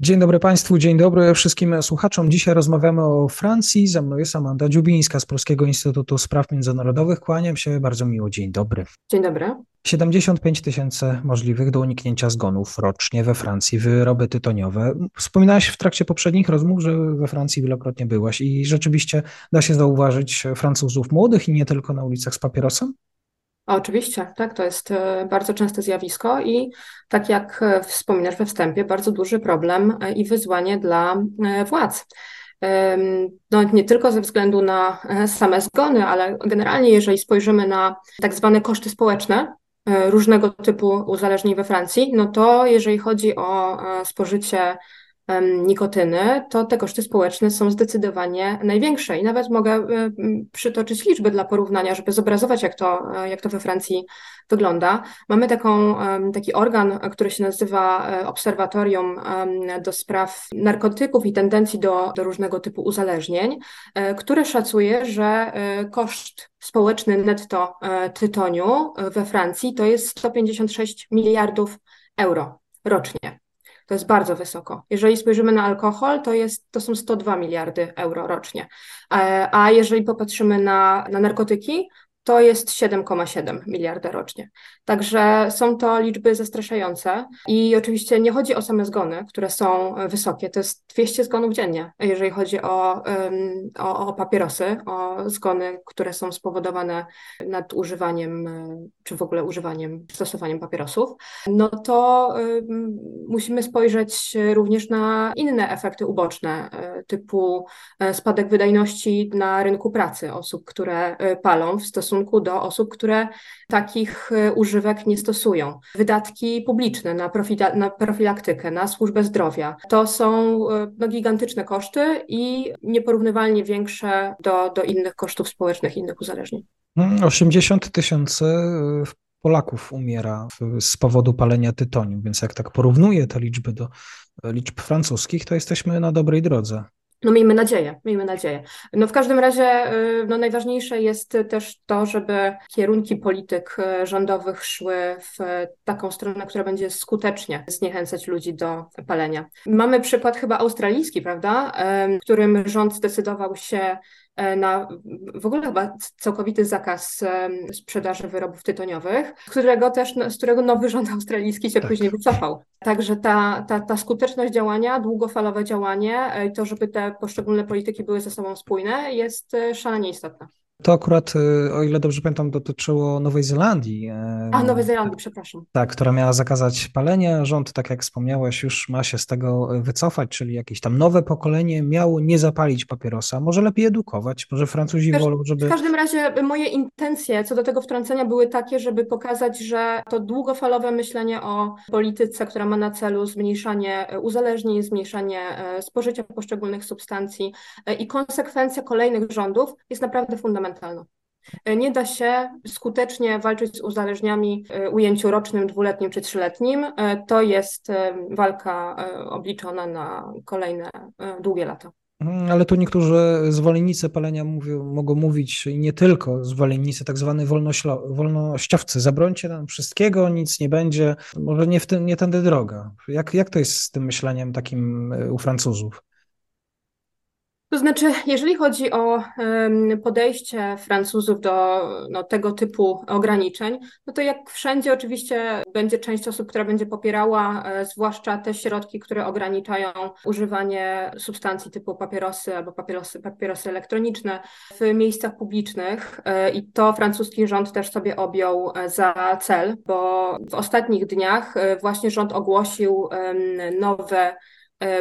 Dzień dobry Państwu, dzień dobry wszystkim słuchaczom. Dzisiaj rozmawiamy o Francji. Ze mną jest Amanda Dziubińska z Polskiego Instytutu Spraw Międzynarodowych. Kłaniam się bardzo miło. Dzień dobry. Dzień dobry. 75 tysięcy możliwych do uniknięcia zgonów rocznie we Francji, wyroby tytoniowe. Wspominałaś w trakcie poprzednich rozmów, że we Francji wielokrotnie byłaś i rzeczywiście da się zauważyć Francuzów młodych i nie tylko na ulicach z papierosem? Oczywiście, tak, to jest e, bardzo częste zjawisko i tak jak e, wspominasz we wstępie, bardzo duży problem e, i wyzwanie dla władz. No, nie tylko ze względu na same zgony, ale generalnie, jeżeli spojrzymy na tak zwane koszty społeczne różnego typu uzależnień we Francji, no to jeżeli chodzi o spożycie nikotyny, to te koszty społeczne są zdecydowanie największe. I nawet mogę przytoczyć liczby dla porównania, żeby zobrazować, jak to, e, jak to we Francji wygląda. Mamy taką, taki organ, który się nazywa e, Obserwatorium do spraw narkotyków i tendencji do, do różnego typu uzależnień, e, które szacuje, że koszt społeczny netto tytoniu we Francji to jest 156 miliardów euro rocznie. To jest bardzo wysoko. Jeżeli spojrzymy na alkohol, to, jest, to są 102 miliardy euro rocznie. E, a jeżeli popatrzymy na, na narkotyki, to jest 7,7 miliarda rocznie. Także są to liczby zastraszające i oczywiście nie chodzi o same zgony, które są wysokie, to jest 200 zgonów dziennie, jeżeli chodzi o, o, o papierosy, o zgony, które są spowodowane nadużywaniem czy w ogóle używaniem, stosowaniem papierosów, no to musimy spojrzeć również na inne efekty uboczne, e, typu e, spadek wydajności na rynku pracy osób, które e, palą w stosunku do osób, które takich używek nie stosują. Wydatki publiczne na, profila na profilaktykę, na służbę zdrowia, to są no, gigantyczne koszty i nieporównywalnie większe do, do innych kosztów społecznych, innych uzależnień. 80 mm, tysięcy y, Polaków umiera z powodu palenia tytoniu, więc jak tak porównuję te liczby do liczb francuskich, to jesteśmy na dobrej drodze. No miejmy nadzieję, miejmy nadzieję. No w każdym razie y, no najważniejsze jest też to, żeby kierunki polityk y, rządowych szły w taką stronę, która będzie skutecznie zniechęcać ludzi do palenia. Mamy przykład chyba australijski, prawda, w którym rząd zdecydował się na w ogóle chyba całkowity zakaz sprzedaży wyrobów tytoniowych, którego też, z którego nowy rząd australijski się tak. później wycofał. Także ta, ta, ta skuteczność działania, długofalowe działanie e, i to, żeby te poszczególne polityki były ze sobą spójne, jest e, szalenie istotne. To akurat, y, o ile dobrze pamiętam, dotyczyło Nowej Zelandii. A, Nowej Zelandii, przepraszam. Tak, która miała zakazać palenia. Rząd, tak jak wspomniałeś, już ma się z tego wycofać, czyli jakieś tam nowe pokolenie miało nie zapalić papierosa. Może lepiej edukować, może Francuzi Każ wolą, żeby... W każdym razie moje intencje co do tego wtrącenia były takie, żeby pokazać, że to długofalowe myślenie o polityce, która ma na celu zmniejszanie uzależnień, zmniejszanie e, spożycia poszczególnych substancji e, i konsekwencja kolejnych rządów jest naprawdę fundamentalna fundamentalna. E, nie da się skutecznie walczyć z uzależnieniami w ujęciu rocznym, dwuletnim czy trzyletnim. E, to jest e, walka obliczona na kolejne długie lata. Mhm, ale tu niektórzy zwolennicy palenia mówią, mogą mówić i nie tylko zwolennicy, tak zwany wolnościowcy. Zabrońcie nam wszystkiego, nic nie będzie. Może nie, w tym, nie tędy droga. Jak, jak to jest z tym myśleniem takim u Francuzów? To znaczy, jeżeli chodzi o podejście Francuzów do no, tego typu ograniczeń, no to jak wszędzie oczywiście będzie część osób, która będzie popierała, e, zwłaszcza te środki, które ograniczają używanie substancji typu papierosy albo papierosy, papierosy elektroniczne w miejscach publicznych e, i to francuski rząd też sobie objął e, za cel, bo w ostatnich dniach właśnie rząd ogłosił nowe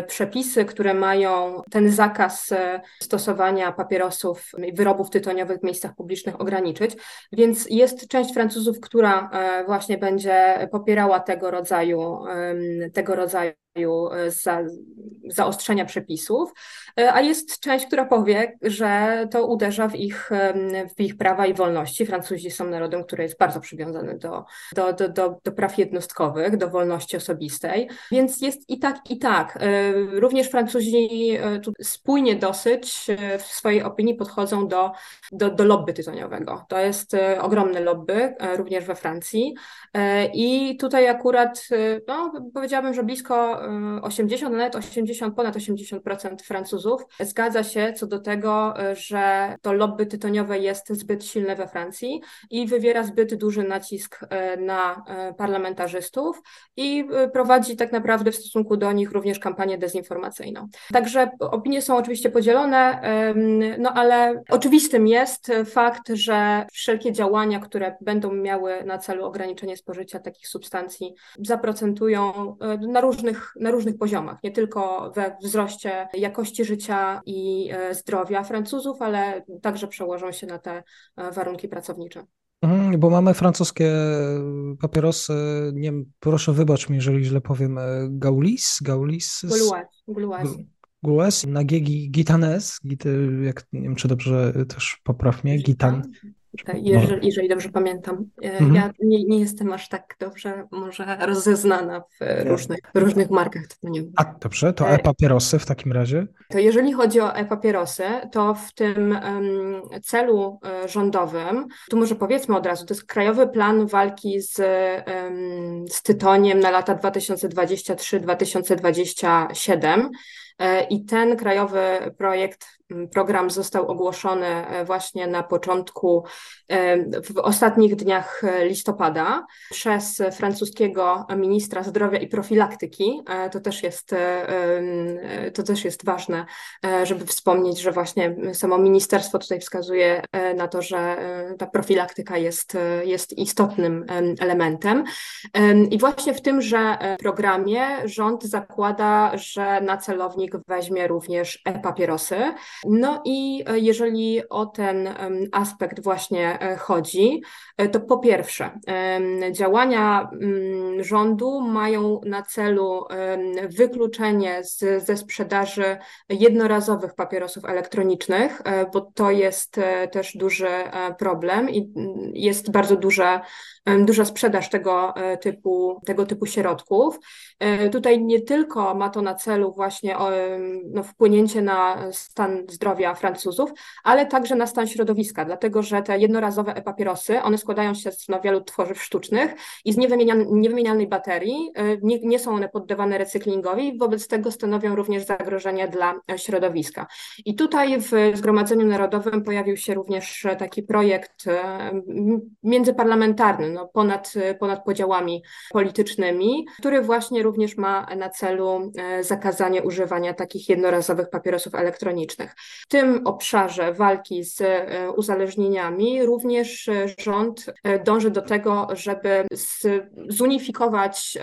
przepisy, które mają ten zakaz stosowania papierosów i wyrobów tytoniowych w miejscach publicznych ograniczyć. Więc jest część Francuzów, która właśnie będzie popierała tego rodzaju, tego rodzaju E, za, zaostrzenia przepisów, e, a jest część, która powie, że to uderza w ich, w ich prawa i wolności. Francuzi są narodem, który jest bardzo przywiązany do, do, do, do, do praw jednostkowych, do wolności osobistej, więc jest i tak, i tak. E, również Francuzi spójnie dosyć w swojej opinii podchodzą do, do, do lobby tytoniowego. To jest ogromne lobby, również we Francji. I tutaj akurat, no, powiedziałabym, że blisko 80, nawet 80, ponad 80% Francuzów zgadza się co do tego, że to lobby tytoniowe jest zbyt silne we Francji i wywiera zbyt duży nacisk e, na e, parlamentarzystów i e, prowadzi tak naprawdę w stosunku do nich również kampanię dezinformacyjną. Także opinie są oczywiście podzielone, no ale oczywistym jest fakt, że wszelkie działania, które będą miały na celu ograniczenie spożycia takich substancji, zaprocentują na różnych, na różnych poziomach, nie tylko we wzroście jakości życia i e, zdrowia Francuzów, ale także przełożą się na te e, warunki pracownicze. Mhm, bo mamy francuskie papierosy, nie wiem, proszę wybacz mi, jeżeli źle powiem, e, Gaulis, Gaulis. Gauloise. Gauloise, na Giegi Gitanes, jak nie wiem, czy dobrze też popraw mnie, Gitan. Tak, jeżeli, jeżeli dobrze pamiętam. E, mhm. Ja nie, nie jestem aż tak dobrze może rozeznana w różnych, różnych markach tytoniowych. A dobrze, to e, e-papierosy w takim razie? To jeżeli chodzi o e-papierosy, to w tym um, celu e, rządowym, tu może powiedzmy od razu, to jest Krajowy Plan Walki z, um, z tytoniem na lata 2023-2027. I ten krajowy projekt Program został ogłoszony e, właśnie na początku, e, w ostatnich dniach listopada przez francuskiego ministra zdrowia i profilaktyki. E, to też jest, to też jest ważne, żeby wspomnieć, że właśnie samo ministerstwo tutaj wskazuje na to, że ta profilaktyka jest, jest istotnym elementem. I właśnie w tymże programie rząd zakłada, że na celownik weźmie również e-papierosy. No i e, jeżeli o ten aspekt właśnie e, chodzi, e, to po pierwsze, działania mm, rządu mają na celu wykluczenie z, ze sprzedaży jednorazowych papierosów elektronicznych, bo to jest też duży problem i mm, jest bardzo duże duża sprzedaż tego typu, tego typu środków. Tutaj nie tylko ma to na celu właśnie no, wpłynięcie na stan zdrowia Francuzów, ale także na stan środowiska, dlatego że te jednorazowe e-papierosy, one składają się z no, wielu tworzyw sztucznych i z niewymienialnej baterii, y, nie, nie są one poddawane recyklingowi, wobec tego stanowią również zagrożenie dla środowiska. I tutaj w Zgromadzeniu Narodowym pojawił się również taki projekt y, międzyparlamentarny, no, ponad, ponad podziałami politycznymi, który właśnie również ma na celu y, zakazanie używania takich jednorazowych papierosów elektronicznych. W tym obszarze walki z e, uzależnieniami również e, rząd e, dąży do tego, żeby zunifikować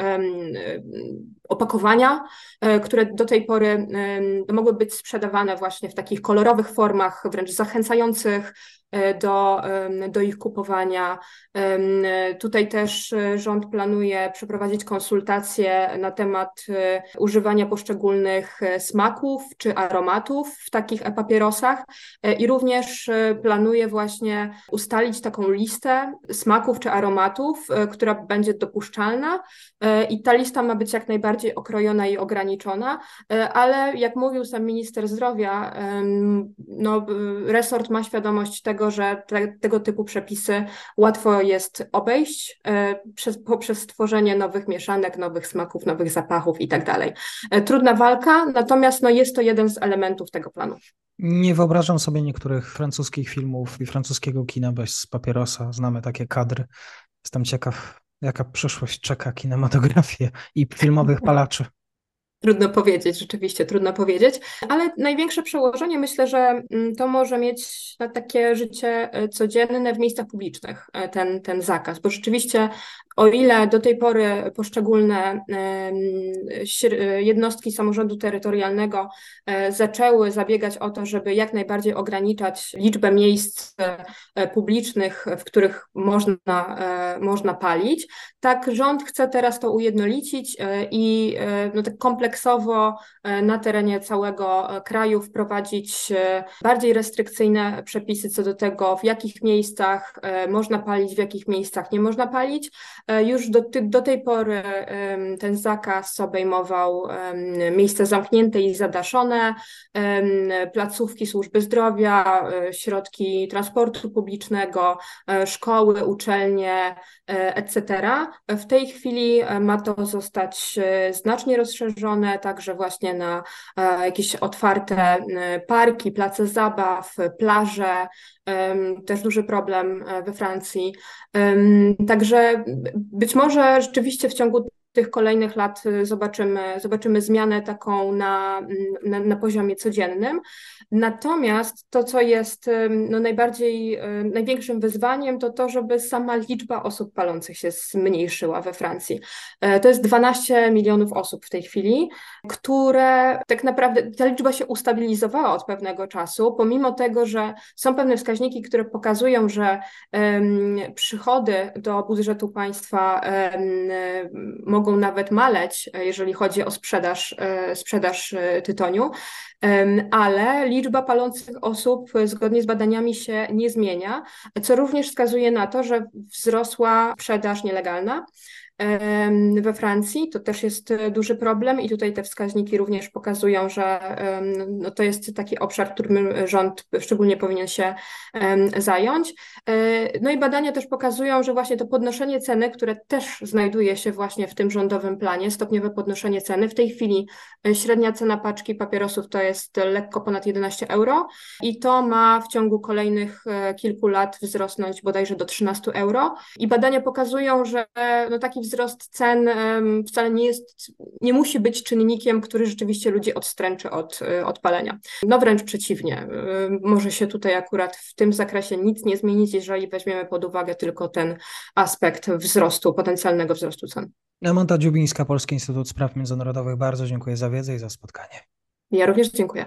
opakowania, które do tej pory mogły być sprzedawane właśnie w takich kolorowych formach, wręcz zachęcających do, do ich kupowania. Tutaj też e, rząd planuje przeprowadzić konsultacje na temat e, używania poszczególnych smaków czy aromatów w takich e-papierosach i również planuje właśnie ustalić taką listę smaków czy aromatów, która będzie dopuszczalna i ta lista ma być jak najbardziej okrojona i ograniczona, ale jak mówił sam minister zdrowia, no, resort ma świadomość tego, tego, że te, tego typu przepisy łatwo jest obejść e, przez, poprzez stworzenie nowych mieszanek, nowych smaków, nowych zapachów i tak dalej. E, trudna walka, natomiast no, jest to jeden z elementów tego planu. Nie wyobrażam sobie niektórych francuskich filmów i francuskiego kina bez papierosa. Znamy takie kadry. Jestem ciekaw, jaka przyszłość czeka kinematografię i filmowych palaczy. Trudno powiedzieć, rzeczywiście trudno powiedzieć, ale największe przełożenie myślę, że mm, to może mieć na takie życie e, codzienne w miejscach publicznych, e, ten, ten zakaz, bo rzeczywiście O ile do tej pory poszczególne jednostki samorządu terytorialnego e, zaczęły zabiegać o to, żeby jak najbardziej ograniczać liczbę miejsc e, publicznych, w których można, e, można palić, tak rząd chce teraz to ujednolicić i no, tak kompleksowo na terenie całego kraju wprowadzić bardziej restrykcyjne przepisy co do tego, w jakich miejscach można palić, w jakich miejscach nie można palić. Już do, do tej pory ten zakaz obejmował miejsca zamknięte i zadaszone, placówki służby zdrowia, e, środki transportu publicznego, e, szkoły, uczelnie, e, etc. W tej chwili ma to zostać znacznie rozszerzone, także właśnie na jakieś otwarte parki, place zabaw, plaże, też duży problem we Francji. Także być może rzeczywiście w ciągu tych kolejnych lat y, zobaczymy, zobaczymy zmianę taką na, na, na, poziomie codziennym. Natomiast to, co jest no, najbardziej, y, największym wyzwaniem, to to, żeby sama liczba osób palących się zmniejszyła we Francji. E, to jest 12 milionów osób w tej chwili, które tak naprawdę, ta liczba się ustabilizowała od pewnego czasu, pomimo tego, że są pewne wskaźniki, które pokazują, że um, przychody do budżetu państwa um, mogą mogą nawet maleć, e, jeżeli chodzi o sprzedaż, e, sprzedaż e, tytoniu, ale liczba palących osób zgodnie z badaniami się nie zmienia, co również wskazuje na to, że wzrosła sprzedaż nielegalna we Francji. To też jest e, duży problem i tutaj te wskaźniki również pokazują, że no to jest taki obszar, którym rząd szczególnie powinien się zająć. E, no i badania też pokazują, że właśnie to podnoszenie ceny, które też znajduje się właśnie w tym rządowym planie, stopniowe podnoszenie ceny. W tej chwili e, średnia cena paczki papierosów to jest lekko ponad 11 euro i to ma w ciągu kolejnych kilku lat wzrosnąć bodajże do 13 euro. I badania pokazują, że no taki wzrost cen wcale nie jest, nie musi być czynnikiem, który rzeczywiście ludzi odstręczy od, e, od palenia. No wręcz przeciwnie. Może się tutaj akurat w tym zakresie nic nie zmienić, jeżeli weźmiemy pod uwagę tylko ten aspekt wzrostu, potencjalnego wzrostu cen. Amanda Dziubińska, Polski Instytut Spraw Międzynarodowych. Bardzo dziękuję za wiedzę i za spotkanie. Ja również dziękuję.